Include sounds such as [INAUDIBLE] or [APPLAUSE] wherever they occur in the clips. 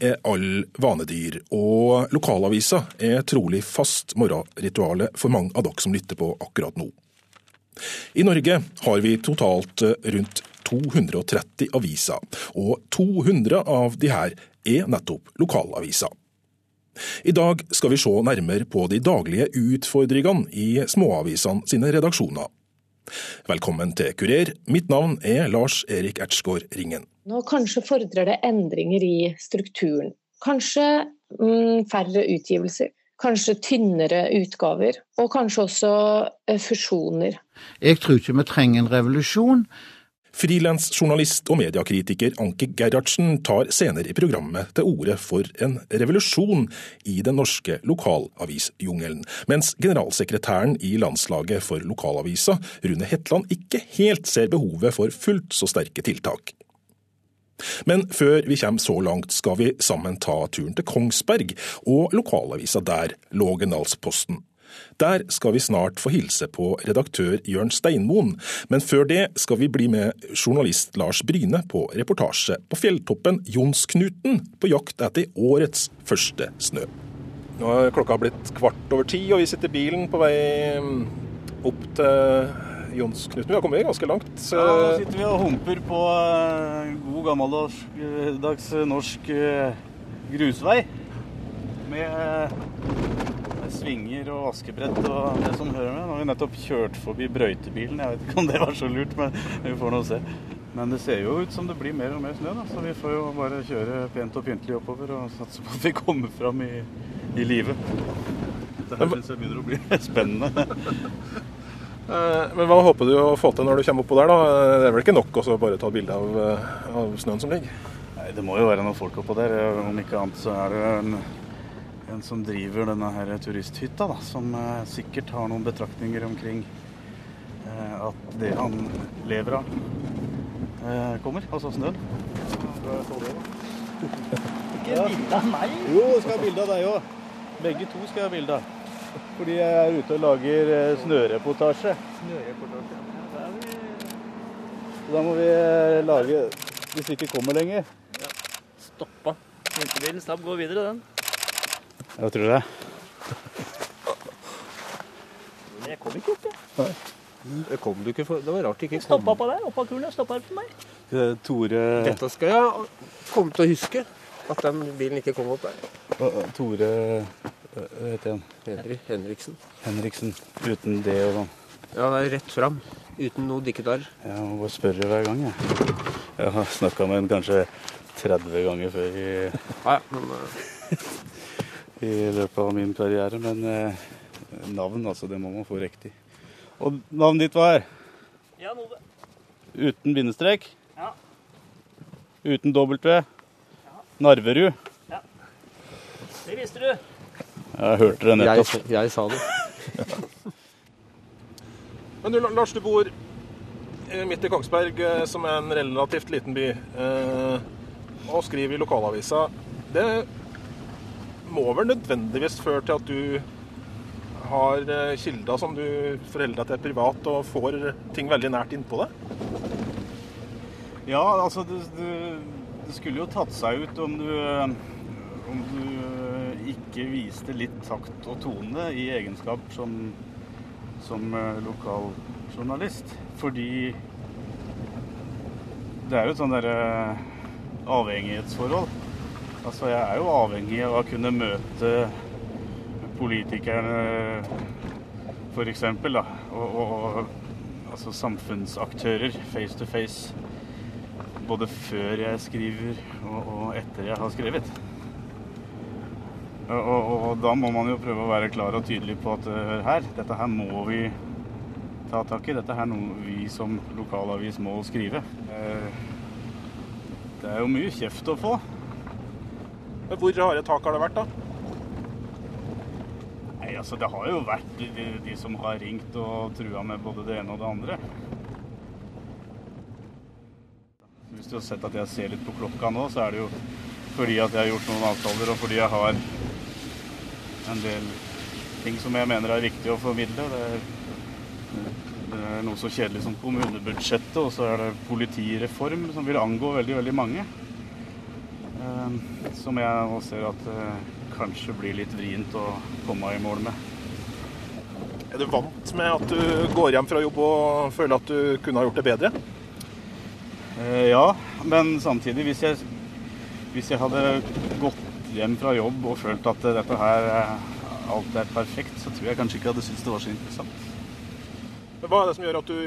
Er alle vanedyr, og lokalavisa er trolig fast morgenritualet for mange av dere som lytter på akkurat nå. I Norge har vi totalt rundt 230 aviser, og 200 av de her er nettopp lokalaviser. I dag skal vi se nærmere på de daglige utfordringene i småavisene sine redaksjoner. Velkommen til Kurer. Mitt navn er Lars Erik Ertsgaard Ringen. Nå kanskje fordrer det endringer i strukturen. Kanskje mm, færre utgivelser. Kanskje tynnere utgaver. Og kanskje også eh, fusjoner. Jeg tror ikke vi trenger en revolusjon. Frilansjournalist og mediekritiker Anke Gerhardsen tar senere i programmet til orde for en revolusjon i den norske lokalavisjungelen, mens generalsekretæren i Landslaget for lokalavisa, Rune Hetland, ikke helt ser behovet for fullt så sterke tiltak. Men før vi kommer så langt, skal vi sammen ta turen til Kongsberg og lokalavisa der, Lågendalsposten. Der skal vi snart få hilse på redaktør Jørn Steinmoen, men før det skal vi bli med journalist Lars Bryne på reportasje på fjelltoppen Jonsknuten på jakt etter årets første snø. Nå er klokka blitt kvart over ti, og vi sitter i bilen på vei mm, opp til Jonsknuten. Vi har kommet ganske langt. Ja, nå sitter vi og humper på eh, god gammeldags norsk eh, grusvei. Med svinger og vaskebrett og det som hører med. Nå har vi nettopp kjørt forbi brøytebilen. Jeg vet ikke om det var så lurt, men vi får nå se. Men det ser jo ut som det blir mer og mer snø, da. så vi får jo bare kjøre pent og pyntelig oppover og satse på at vi kommer fram i, i live. Dette her syns jeg begynner å bli [LAUGHS] spennende. Eh, men Hva håper du å få til når du kommer oppå der? da? Det er vel ikke nok å bare ta bilde av, eh, av snøen som ligger? Nei, Det må jo være noen folk oppå der. Om ikke annet så er det en en som driver denne her turisthytta, da, som eh, sikkert har noen betraktninger omkring eh, at det han lever av, eh, kommer. Altså snøen. Ikke bilde av meg? Jo, skal ha bilde av deg òg. Begge to skal ha bilde av. Fordi jeg er ute og lager snøreportasje. snøreportasje. Så Da må vi eh, lage Hvis vi ikke kommer lenger. Ja. Stoppa. Vinterbilen snabb går videre, den. Jeg tror det. Men jeg kom ikke opp, jeg. Nei. Det kom du ikke for. Det var rart ikke kom. Stoppa på der. Oppå kulen Stoppa for meg. Tore Dette skal jeg komme til å huske. At den bilen ikke kom opp der. Tore Hva heter han? Henry Henriksen. Henriksen. Uten det og sånn. Ja, det er rett fram. Uten noe dikketar. Jeg må bare spørre hver gang, jeg. Jeg har snakka med en kanskje 30 ganger før i Ja, ja, men uh... [LAUGHS] i løpet av min karriere. Men eh, navn, altså, det må man få riktig. Og navnet ditt hva er? Jan Ove. Uten bindestrek? Ja. Uten W? Ja. Narverud? Ja. Det visste du. Jeg hørte det nettopp. Jeg, jeg sa det. [LAUGHS] Men du, Lars, du bor midt i Kongsberg, eh, som er en relativt liten by, eh, og skriver i lokalavisa. Det må vel nødvendigvis føre til at du har eh, kilder som du forholder deg til privat, og får ting veldig nært innpå deg? Ja, altså det, det, det, skulle jo tatt seg ut om du, om du ikke viste litt takt og tone i egenskap som, som eh, lokaljournalist. Fordi det er jo et sånn derre avhengighetsforhold. Altså, jeg er jo avhengig av å kunne møte politikerne, f.eks. Og, og altså samfunnsaktører face to face. Både før jeg skriver og, og etter jeg har skrevet. Og, og, og, da må man jo prøve å være klar og tydelig på at hør her, dette her må vi ta tak i. Dette er noe vi som lokalavis må skrive. Uh, det er jo mye kjeft å få. Men hvor harde tak har det vært, da? Nei, altså Det har jo vært de, de, de som har ringt og trua med både det ene og det andre. Hvis du har sett at jeg ser litt på klokka nå, så er det jo fordi at jeg har gjort noen avtaler, og fordi jeg har en del ting som jeg mener er viktig å formidle. Det er, det er noe så kjedelig som kommunebudsjettet, og så er det politireform, som vil angå veldig, veldig mange. Eh, som jeg nå ser at det kanskje blir litt vrient å komme i mål med. Er du vant med at du går hjem fra jobb og føler at du kunne ha gjort det bedre? Eh, ja, men samtidig, hvis jeg, hvis jeg hadde gått hjem fra jobb og følt at dette her eh, alt er perfekt, så tror jeg kanskje ikke hadde syntes det var så interessant. Men Hva er det som gjør at du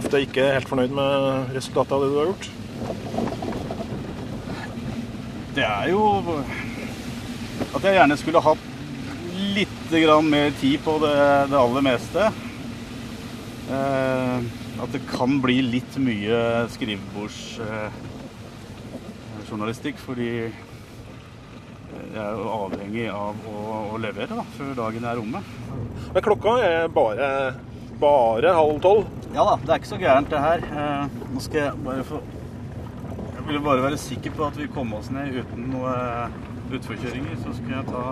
ofte ikke er helt fornøyd med resultatet av det du har gjort? Det er jo at jeg gjerne skulle hatt litt mer tid på det, det aller meste. Eh, at det kan bli litt mye skrivebordsjournalistikk, fordi jeg er jo avhengig av å, å levere da, før dagen er omme. Men klokka er bare, bare halv tolv. Ja da, det er ikke så gærent det her. Eh, nå skal jeg bare få Jeg ville bare være sikker på at vi kom oss ned uten noe utforkjøringer. Så skal jeg ta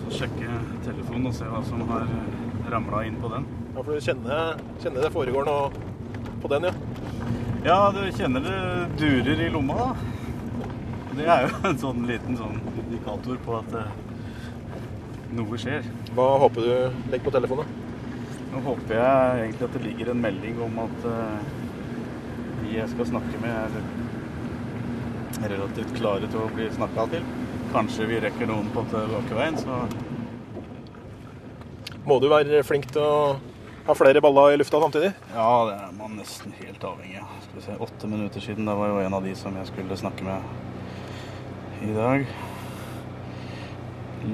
så sjekke telefonen og se hva som har ramla inn på den. Ja, for du kjenner, kjenner det foregår noe på den, ja. Ja, du kjenner det durer i lomma, da. Det er jo en sånn liten sånn indikator på at eh, noe skjer. Hva håper du legger på telefonen? Nå håper jeg egentlig at det ligger en melding om at eh, de jeg skal snakke med, er relativt klare til å bli snakka til. Kanskje vi rekker noen på tilbakeveien, så Må du være flink til å ha flere baller i lufta samtidig? ja, det er man nesten helt avhengig av. Skal vi se, åtte minutter siden, da var jo en av de som jeg skulle snakke med i dag.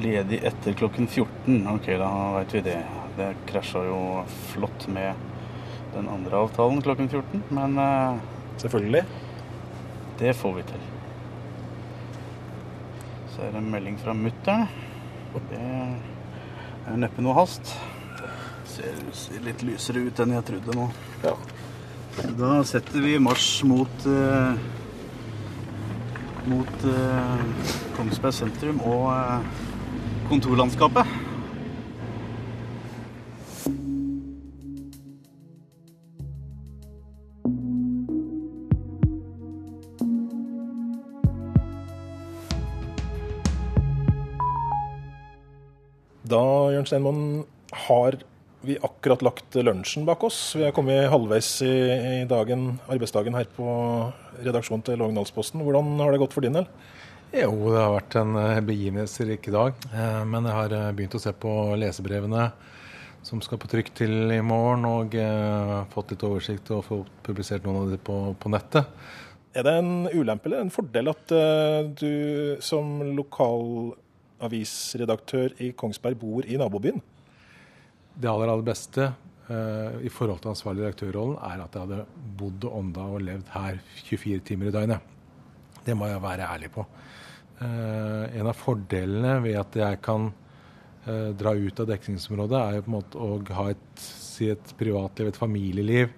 Ledig etter klokken 14. Ok, da veit vi det. Det krasja jo flott med den andre avtalen klokken 14, men uh, Selvfølgelig. det får vi til. Så er det en melding fra mutter'n. Det er neppe noe hast. Ser, ser litt lysere ut enn jeg trodde nå. Ja. Da setter vi marsj mot eh, mot eh, Kongsberg sentrum og eh, kontorlandskapet. Da, Jørn Steinmann, har vi akkurat lagt lunsjen bak oss. Vi er kommet halvveis i, dagen, arbeidsdagen her på redaksjonen til Lågendalsposten. Hvordan har det gått for din del? Jo, det har vært en eh, begivenhetsrik dag. Eh, Men jeg har eh, begynt å se på lesebrevene som skal på trykk til i morgen, og fått litt oversikt og fått publisert noen av dem på, på nettet. Er det en ulempe eller en fordel at du som lokalavisredaktør i Kongsberg bor i nabobyen? Det aller, aller beste eh, i forhold til ansvarlig direktørrollen, er at jeg hadde bodd og ånda og levd her 24 timer i døgnet. Det må jeg være ærlig på. Eh, en av fordelene ved at jeg kan eh, dra ut av dekningsområdet, er jo på en måte å ha et, si et privatliv, et familieliv,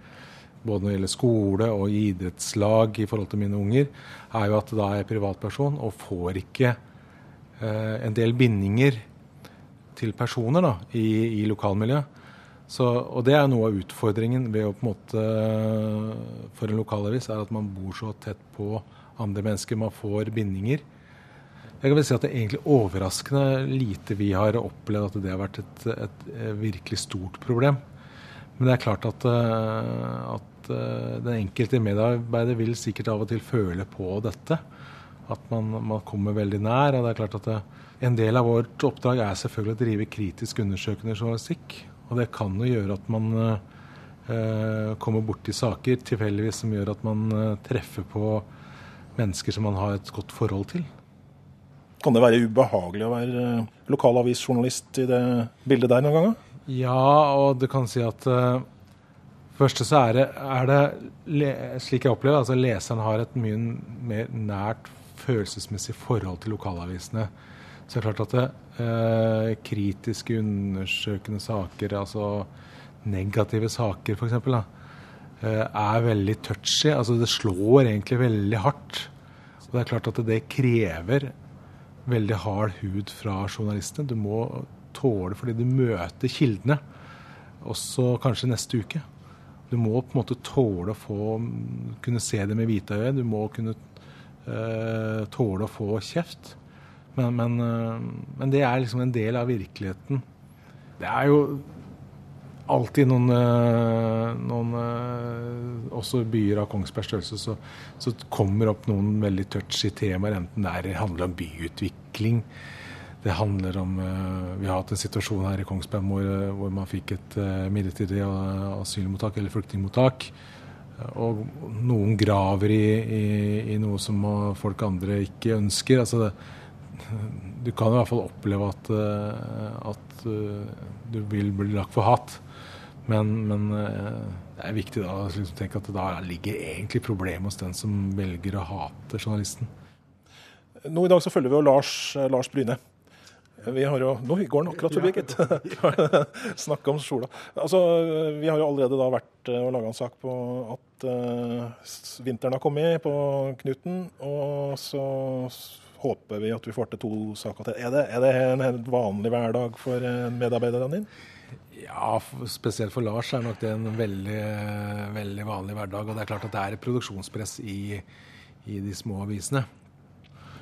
både når det gjelder skole og idrettslag i forhold til mine unger, er jo at da er jeg privatperson og får ikke en del bindinger til personer da, i, i lokalmiljøet. Så, og det er noe av utfordringen ved å på en måte for en lokalavis, er at man bor så tett på andre mennesker. Man får bindinger. Jeg kan vel si at det er egentlig overraskende lite vi har opplevd at det har vært et, et, et virkelig stort problem. Men det er klart at, eh, at eh, den enkelte medarbeider vil sikkert av og til føle på dette. At man, man kommer veldig nær. og det er klart at det, En del av vårt oppdrag er selvfølgelig å drive kritisk undersøkende journalistikk. Og det kan jo gjøre at man eh, kommer borti saker tilfeldigvis som gjør at man eh, treffer på mennesker som man har et godt forhold til. Kan det være ubehagelig å være eh, lokalavisjournalist i det bildet der noen ganger? Ja, og du kan si at uh, første så er det, er det slik jeg opplever altså leseren har et mye mer nært følelsesmessig forhold til lokalavisene. Så det er klart at det, eh, kritiske, undersøkende saker, altså negative saker f.eks., eh, er veldig touchy. Altså det slår egentlig veldig hardt. Og det er klart at det krever veldig hard hud fra journalistene. Du må tåle fordi du møter kildene også kanskje neste uke. Du må på en måte tåle å få kunne se det med hvite øyne. Du må kunne eh, tåle å få kjeft. Men, men, eh, men, det er liksom en del av virkeligheten. Det er jo alltid noen, eh, noen eh, Også byer av Kongsbergs størrelse så, så kommer opp noen veldig touchy temaer, enten det handler om byutvikling. Det handler om Vi har hatt en situasjon her i Kongsberg hvor, hvor man fikk et midlertidig asylmottak eller flyktningmottak. Og noen graver i, i, i, noe som folk andre ikke ønsker. Altså det, [LAUGHS] du kan i hvert fall oppleve at, at du vil bli lagt for hat. Men, men eh, det er viktig da, å liksom tenke at da ligger egentlig problemet hos den som velger å hate journalisten. Nå I dag så følger vi jo Lars, eh, Lars Bryne. Vi har jo, Nå går han akkurat forbi, gitt. [LAUGHS] Snakke om sola. Altså, vi har jo allerede da vært eh, og laga en sak på at uh, vinteren har kommet på Knuten. Og så håper vi at vi får til to saker til. Er det, er det en helt vanlig hverdag for medarbeiderne dine? Ja, spesielt for Lars er nok det en veldig, veldig vanlig hverdag. Og det er klart at det er et produksjonspress i, i de små avisene.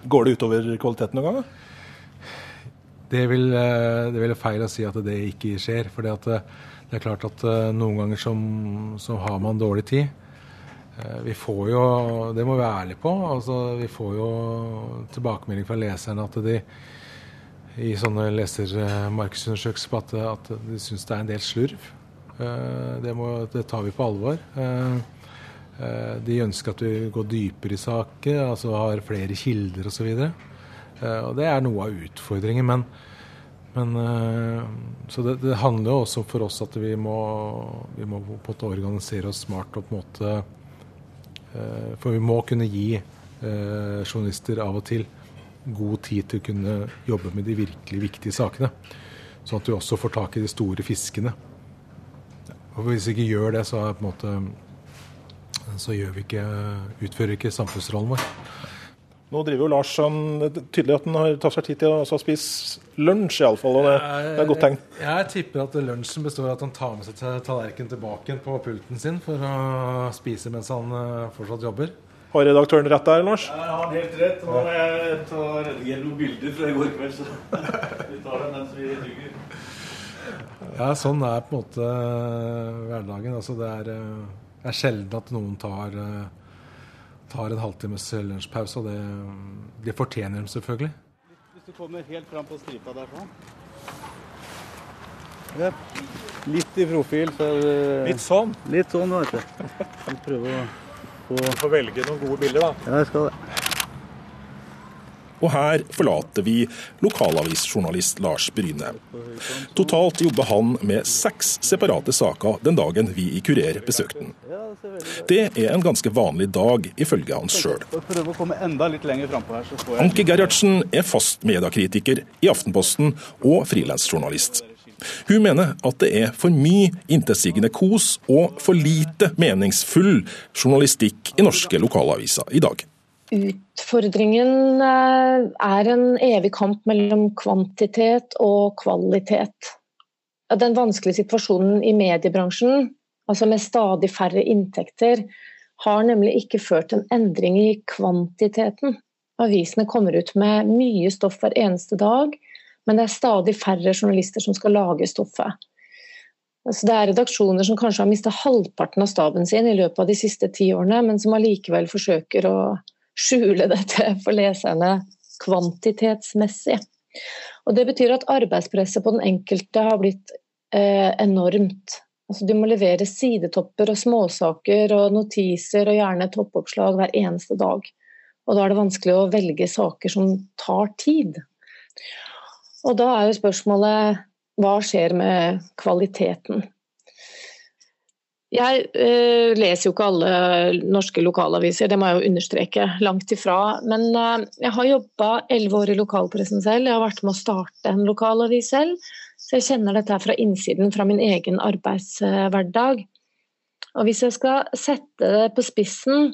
Går det utover kvaliteten noen gang? Det vil, eh, det vil feil å si at det ikke skjer. For det, er klart at eh, noen ganger som, så har man dårlig tid. Eh, vi får jo, det må vi være ærlige på, altså, vi får jo tilbakemelding fra leserne at de i sånne lesermarkedsundersøkelser på at, de syns det er en del slurv. Eh, det, må, det, tar vi på alvor. Eh, de ønsker at vi går dypere i saker, altså har flere kilder osv. Det er noe av utfordringen. Men, men så det, det, handler jo også for oss at vi må, vi må organisere oss smart. og på en måte For vi må kunne gi journalister av og til god tid til å kunne jobbe med de virkelig viktige sakene. Sånn at vi også får tak i de store fiskene. Og Hvis vi ikke gjør det, så, måte, så gjør vi ikke, utfører vi ikke samfunnsrollen vår. Nå driver jo Lars sånn, Tydelig at han har tatt seg tid til å spise lunsj, iallfall. Og det, det er godt tegn. Jeg, jeg tipper at lunsjen består av at han tar med seg tallerkenen tilbake på pulten sin for å spise mens han eh, fortsatt jobber. Har redaktøren rett der, Lars? Ja, han har helt rett. Må jeg ta noen bilder fra i går kveld, så [LAUGHS] vi tar det mens vi ligger. Ja, sånn er på en måte eh, hverdagen. Altså, det, er, eh, det er sjelden at noen tar, tar en halvtimes lunsjpause, og det, det fortjener de selvfølgelig. Hvis du kommer helt fram på stripa der sånn. Ja. Litt i profil. Så, litt sånn? Litt sånn, vet du. Prøve å få får velge noen gode bilder, da. Ja, jeg skal det. Og her forlater vi lokalavisjournalist Lars Bryne. Totalt jobber han med seks separate saker den dagen vi i Kurer besøkte den. Det er en ganske vanlig dag, ifølge han sjøl. Anke Gerhardsen er fast mediekritiker i Aftenposten og frilansjournalist. Hun mener at det er for mye intetsigende kos og for lite meningsfull journalistikk i norske lokalaviser i dag. Utfordringen eh, er en evig kamp mellom kvantitet og kvalitet. Den vanskelige situasjonen i mediebransjen, altså med stadig færre inntekter, har nemlig ikke ført til en endring i kvantiteten. Avisene kommer ut med mye stoff hver eneste dag men det er stadig færre journalister som skal lage stoffet. Så det er redaksjoner som kanskje har mista halvparten av staben sin i løpet av de siste ti årene, men som allikevel forsøker å skjule dette for leserne kvantitetsmessig. Og Det betyr at arbeidspresset på den enkelte har blitt eh, enormt. Altså, du må levere sidetopper og småsaker og notiser og gjerne toppoppslag hver eneste dag. Og Da er det vanskelig å velge saker som tar tid. Og da er jo spørsmålet hva skjer med kvaliteten? Jeg eh, leser jo ikke alle norske lokalaviser, det må jeg jo understreke. Langt ifra. Men eh, jeg har jobba elleve år i lokalpressen selv. Jeg har vært med å starte en lokalavis selv. Så jeg kjenner dette fra innsiden, fra min egen arbeidshverdag. Og hvis jeg skal sette det på spissen,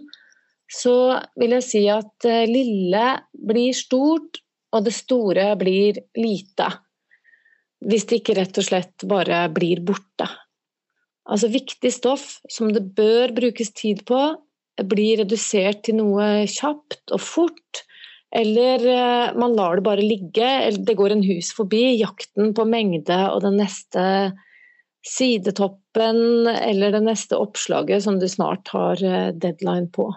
så vil jeg si at eh, lille blir stort, og det store blir lite. Hvis det ikke rett og slett bare blir borte. Altså viktig stoff som det bør brukes tid på, blir redusert til noe kjapt og fort. Eller eh, man lar det bare ligge, eller det går en hus forbi. Jakten på mengde og den neste sidetoppen eller det neste oppslaget som du snart har eh, deadline på.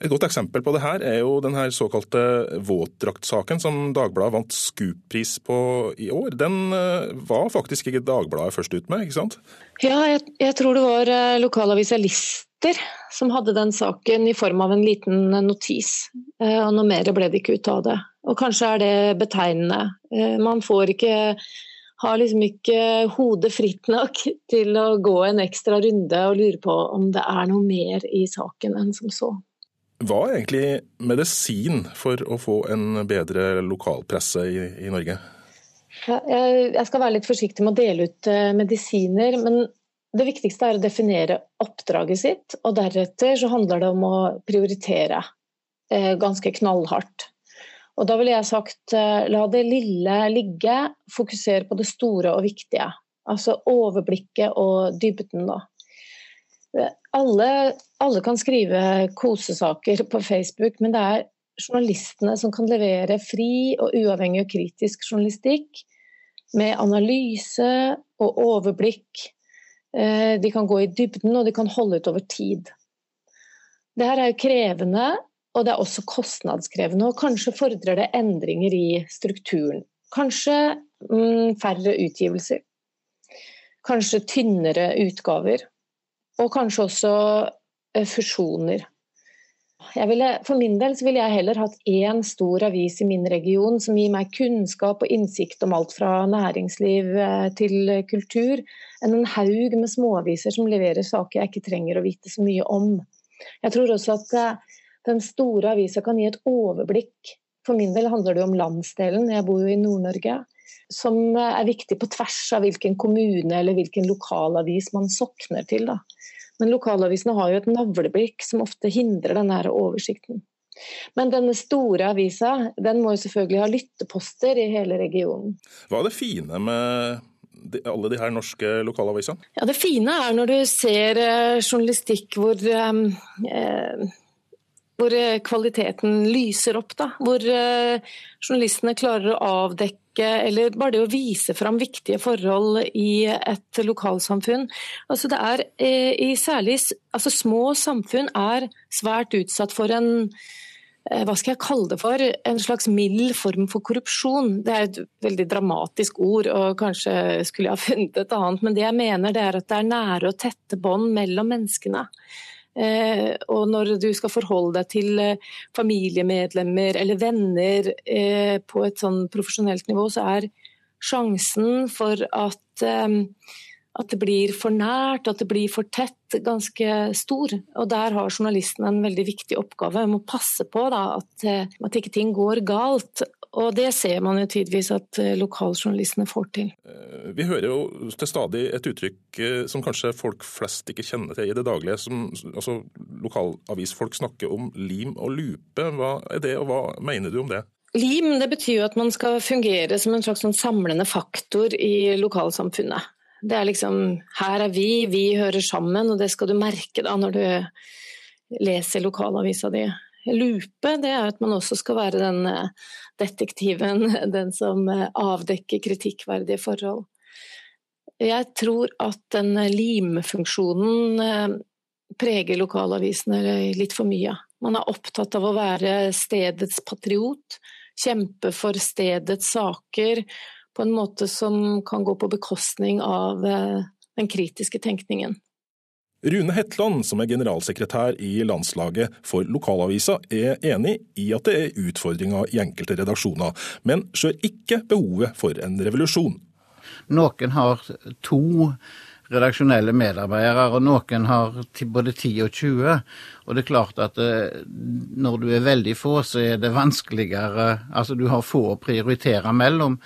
Et godt eksempel på det her er jo den såkalte våtdraktsaken som Dagbladet vant Scoop-pris på i år. Den eh, var faktisk ikke Dagbladet først ut med, ikke sant? Ja, jeg, jeg tror det var eh, lokalavisa Lister som hadde den saken i form av en liten notis. Eh, og noe mer ble det ikke ut av det. Og kanskje er det betegnende. Man får ikke har liksom ikke hodet fritt nok til å gå en ekstra runde og lure på om det er noe mer i saken enn som så. Hva er egentlig medisin for å få en bedre lokalpresse i, i Norge? Jeg skal være litt forsiktig med å dele ut eh, medisiner, men det viktigste er å definere oppdraget sitt. Og deretter så handler det om å prioritere eh, ganske knallhardt. Og da ville jeg sagt eh, la det lille ligge, fokusere på det store og viktige. Altså overblikket og dybden, da. Alle, alle, kan skrive kosesaker på Facebook, men det er journalistene som kan levere fri og uavhengig og kritisk journalistikk med analyse og overblikk. Eh, de kan gå i dybden, og de kan holde ut over tid. Det her er jo krevende, og det er også kostnadskrevende. Og kanskje fordrer det endringer i strukturen. Kanskje mm, færre utgivelser. Kanskje tynnere utgaver. Og kanskje også eh, fusjoner. Ville, for min del ville jeg heller hatt én stor avis i min region som gir meg kunnskap og innsikt om alt fra næringsliv eh, til kultur, enn en haug med småaviser som leverer saker jeg ikke trenger å vite så mye om. Jeg tror også at eh, den store avisa kan gi et overblikk. For min del handler det om landsdelen, jeg bor jo i Nord-Norge, som er viktig på tvers av hvilken kommune eller hvilken lokalavis man sokner til. Da. Men lokalavisene har jo et navleblikk som ofte hindrer denne oversikten. Men denne store avisa den må jo selvfølgelig ha lytteposter i hele regionen. Hva er det fine med alle de her norske lokalavisene? Ja, Det fine er når du ser eh, journalistikk hvor eh, hvor eh, kvaliteten lyser opp. Da. Hvor eh, journalistene klarer å avdekke eller bare det å vise fram viktige forhold i et lokalsamfunn. Altså det er eh, i særlig altså Små samfunn er svært utsatt for en hva skal jeg kalle det for, en slags mild form for korrupsjon. Det er et veldig dramatisk ord, og kanskje skulle jeg ha funnet et annet. Men det jeg mener det er at det er nære og tette bånd mellom menneskene. Eh, og når du skal forholde deg til eh, familiemedlemmer eller venner eh, på et sånn profesjonelt nivå, så er sjansen for at, at det blir for nært, at det blir for tett, ganske stor. Og der har journalisten en veldig viktig oppgave. Må passe på da, at, at ikke ting går galt. Og det ser man jo tydeligvis at eh, lokaljournalistene får til. Eh, vi hører jo til stadig et uttrykk eh, som kanskje folk flest ikke kjenner til i det daglige. Som, altså, lokalavisfolk snakker om lim og lupe. Hva er det, og hva mener du om det? Lim det betyr jo at man skal fungere som en slags sånn samlende faktor i lokalsamfunnet. Det er liksom her er vi, vi hører sammen, og det skal du merke da når du leser lokalavisa di. Lupe det er at man også skal være den detektiven, [LAUGHS] den som eh, avdekker kritikkverdige forhold. Jeg tror at den limfunksjonen eh, preger lokalavisene litt for mye. Man er opptatt av å være stedets patriot, kjempe for stedets saker på en måte som kan gå på bekostning av eh, den kritiske tenkningen. Rune Hetland, som er generalsekretær i landslaget for lokalavisa, er enig i at det er utfordringer i enkelte redaksjoner, men ser ikke behovet for en revolusjon. Noen har to redaksjonelle medarbeidere, og noen har både 10 og 20. Og det er klart at eh, når du er veldig få, så er det vanskeligere Altså du har få å prioritere mellom.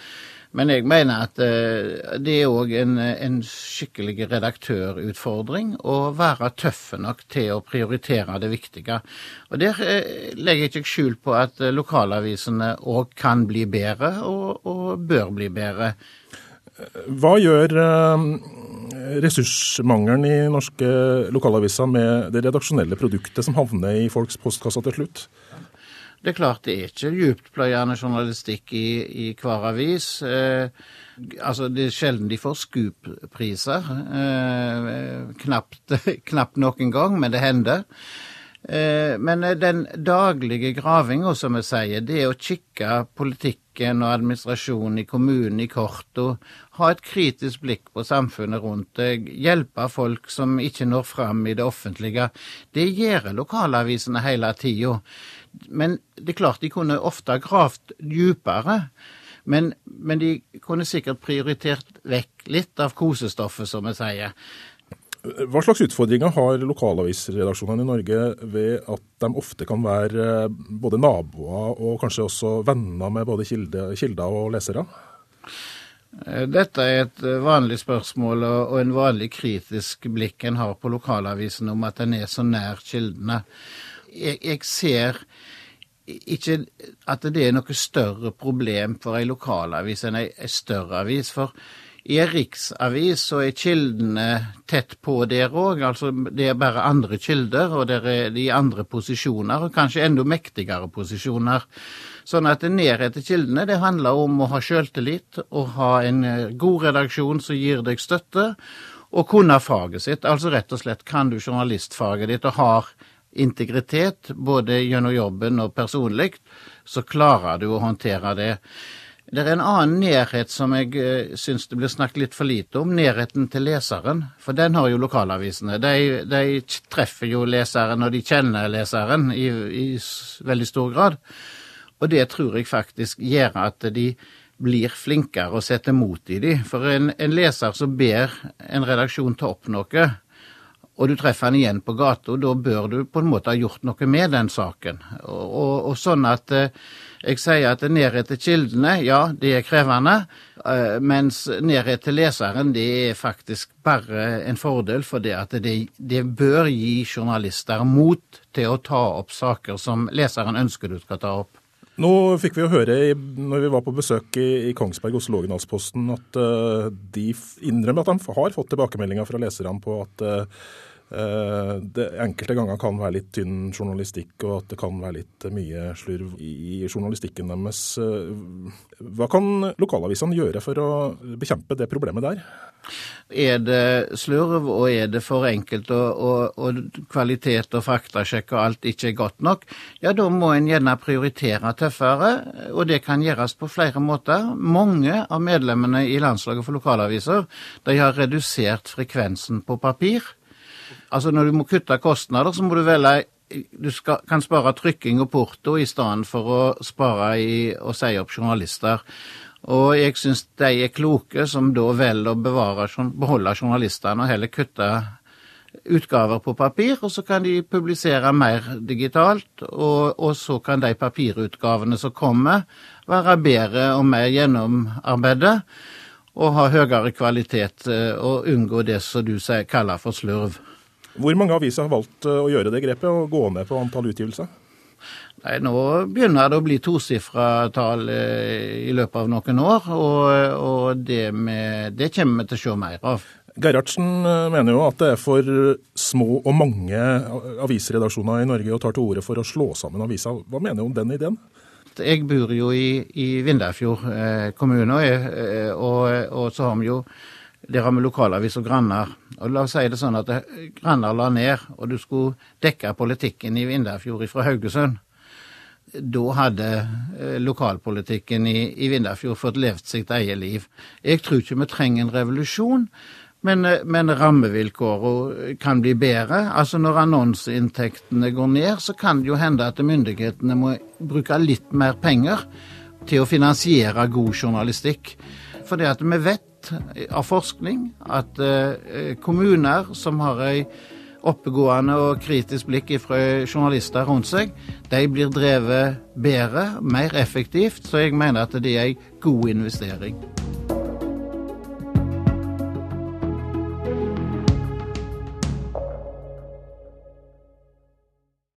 Men jeg mener at uh, det er òg en, en, skikkelig redaktørutfordring å være tøffe nok til å prioritere det viktige. Og Der uh, legger jeg ikke skjul på at uh, lokalavisene òg kan bli bedre, og, og, bør bli bedre. Hva gjør ressursmangelen i norske lokalaviser med det redaksjonelle produktet som havner i folks postkasser til slutt? Det er klart det er ikke dyptpløyende journalistikk i, i hver avis. Eh, altså Det er sjelden de får Scoop-priser. Eh, knapt, [LAUGHS] knapt noen gang, men det hender. Eh, men den daglige gravinga, som vi sier, det å kikke politikken og administrasjonen i kommunen i Korto, ha et kritisk blikk på samfunnet rundt deg, hjelpe folk som ikke når fram i det offentlige. Det gjør lokalavisene hele tida. Men det er klart de kunne ofte gravd dypere. Men, men, de kunne sikkert prioritert vekk litt av kosestoffet, som vi sier. Hva slags utfordringer har lokalavisredaksjonene i Norge ved at de ofte kan være både naboer og kanskje også venner med både kilder og lesere? Dette er et vanlig spørsmål og en vanlig kritisk blikk en har på lokalavisene om at en er så nær kildene jeg, jeg, ser ikke at det er noe større problem for ei lokalavis enn ei, ei større avis. For i ei riksavis så er kildene tett på der òg. Altså det er bare andre kilder, og der er de andre posisjoner, og kanskje enda mektigere posisjoner. Sånn at nærhet til kildene det handler om å ha sjøltillit og ha en eh, god redaksjon som gir deg støtte, og kunne faget sitt. Altså rett og slett kan du journalistfaget ditt og har integritet, både gjennom jobben og personlig, så klarer du å håndtere det. Det er en annen nærhet som jeg uh, syns det blir snakket litt for lite om, nærheten til leseren. For den har jo lokalavisene. De, de treffer jo leseren, og de kjenner leseren i, i veldig stor grad. Og det tror jeg faktisk gjør at de blir flinkere å sette mot i de. For en, en leser som ber en redaksjon ta opp noe, og du treffer han igjen på gata, og da bør du på en måte ha gjort noe med den saken. Og, og, og sånn at eh, jeg sier at nærhet til kildene, ja, det er krevende. Eh, mens nærhet til leseren, det er faktisk bare en fordel, for det at det, det bør gi journalister mot til å ta opp saker som leseren ønsker du skal ta opp. Nå fikk vi jo høre når vi var på besøk i, Kongsberg hos Lågendalsposten, at uh, de innrømmer at de har fått tilbakemeldinger fra leserne på at uh, det enkelte ganger kan være litt tynn journalistikk, og at det kan være litt mye slurv i journalistikken deres. Hva kan lokalavisene gjøre for å bekjempe det problemet der? Er det slurv, og er det for enkelt, og, og, og kvalitet og faktasjekk og alt ikke er godt nok, ja, da må en gjerne prioritere tøffere, og det kan gjøres på flere måter. Mange av medlemmene i Landslaget for lokalaviser de har redusert frekvensen på papir. Altså Når du må kutte kostnader, så må du velge du skal, kan spare trykking og porto i stedet for å spare i å si opp journalister. Og jeg syns de er kloke som da velger å beholde journalistene og heller kutte utgaver på papir, og så kan de publisere mer digitalt. Og, og så kan de papirutgavene som kommer, være bedre og mer gjennomarbeidet. Og ha høyere kvalitet eh, og unngå det som du kaller for slurv. Hvor mange aviser har valgt eh, å gjøre det grepet og gå ned på antall utgivelser? Nei, Nå begynner det å bli tosifra tall eh, i løpet av noen år, og, og det, med, det, kommer vi til å se mer av. Gerhardsen eh, mener jo at det er for små og mange avisredaksjoner i Norge og tar til orde for å slå sammen aviser. Hva mener du om den ideen? Jeg bor jo i, i Vindafjord eh, kommune, og, og, og, så har vi jo der har vi lokalavis og Grannar. Og La oss si det sånn at Grannar la ned, og du skulle dekke politikken i Vindafjord fra Haugesund da hadde eh, lokalpolitikken i, i Vindafjord fått levd sitt eget liv. Jeg tror ikke vi trenger en revolusjon, men, eh, men rammevilkårene kan bli bedre. Altså Når annonseinntektene går ned, så kan det jo hende at myndighetene må bruke litt mer penger til å finansiere god journalistikk. Fordi at vi vet av forskning at eh, kommuner som har ei oppegående og kritisk blikk fra journalister rundt seg, de blir drevet bedre, mer effektivt. Så jeg mener at det er en god investering.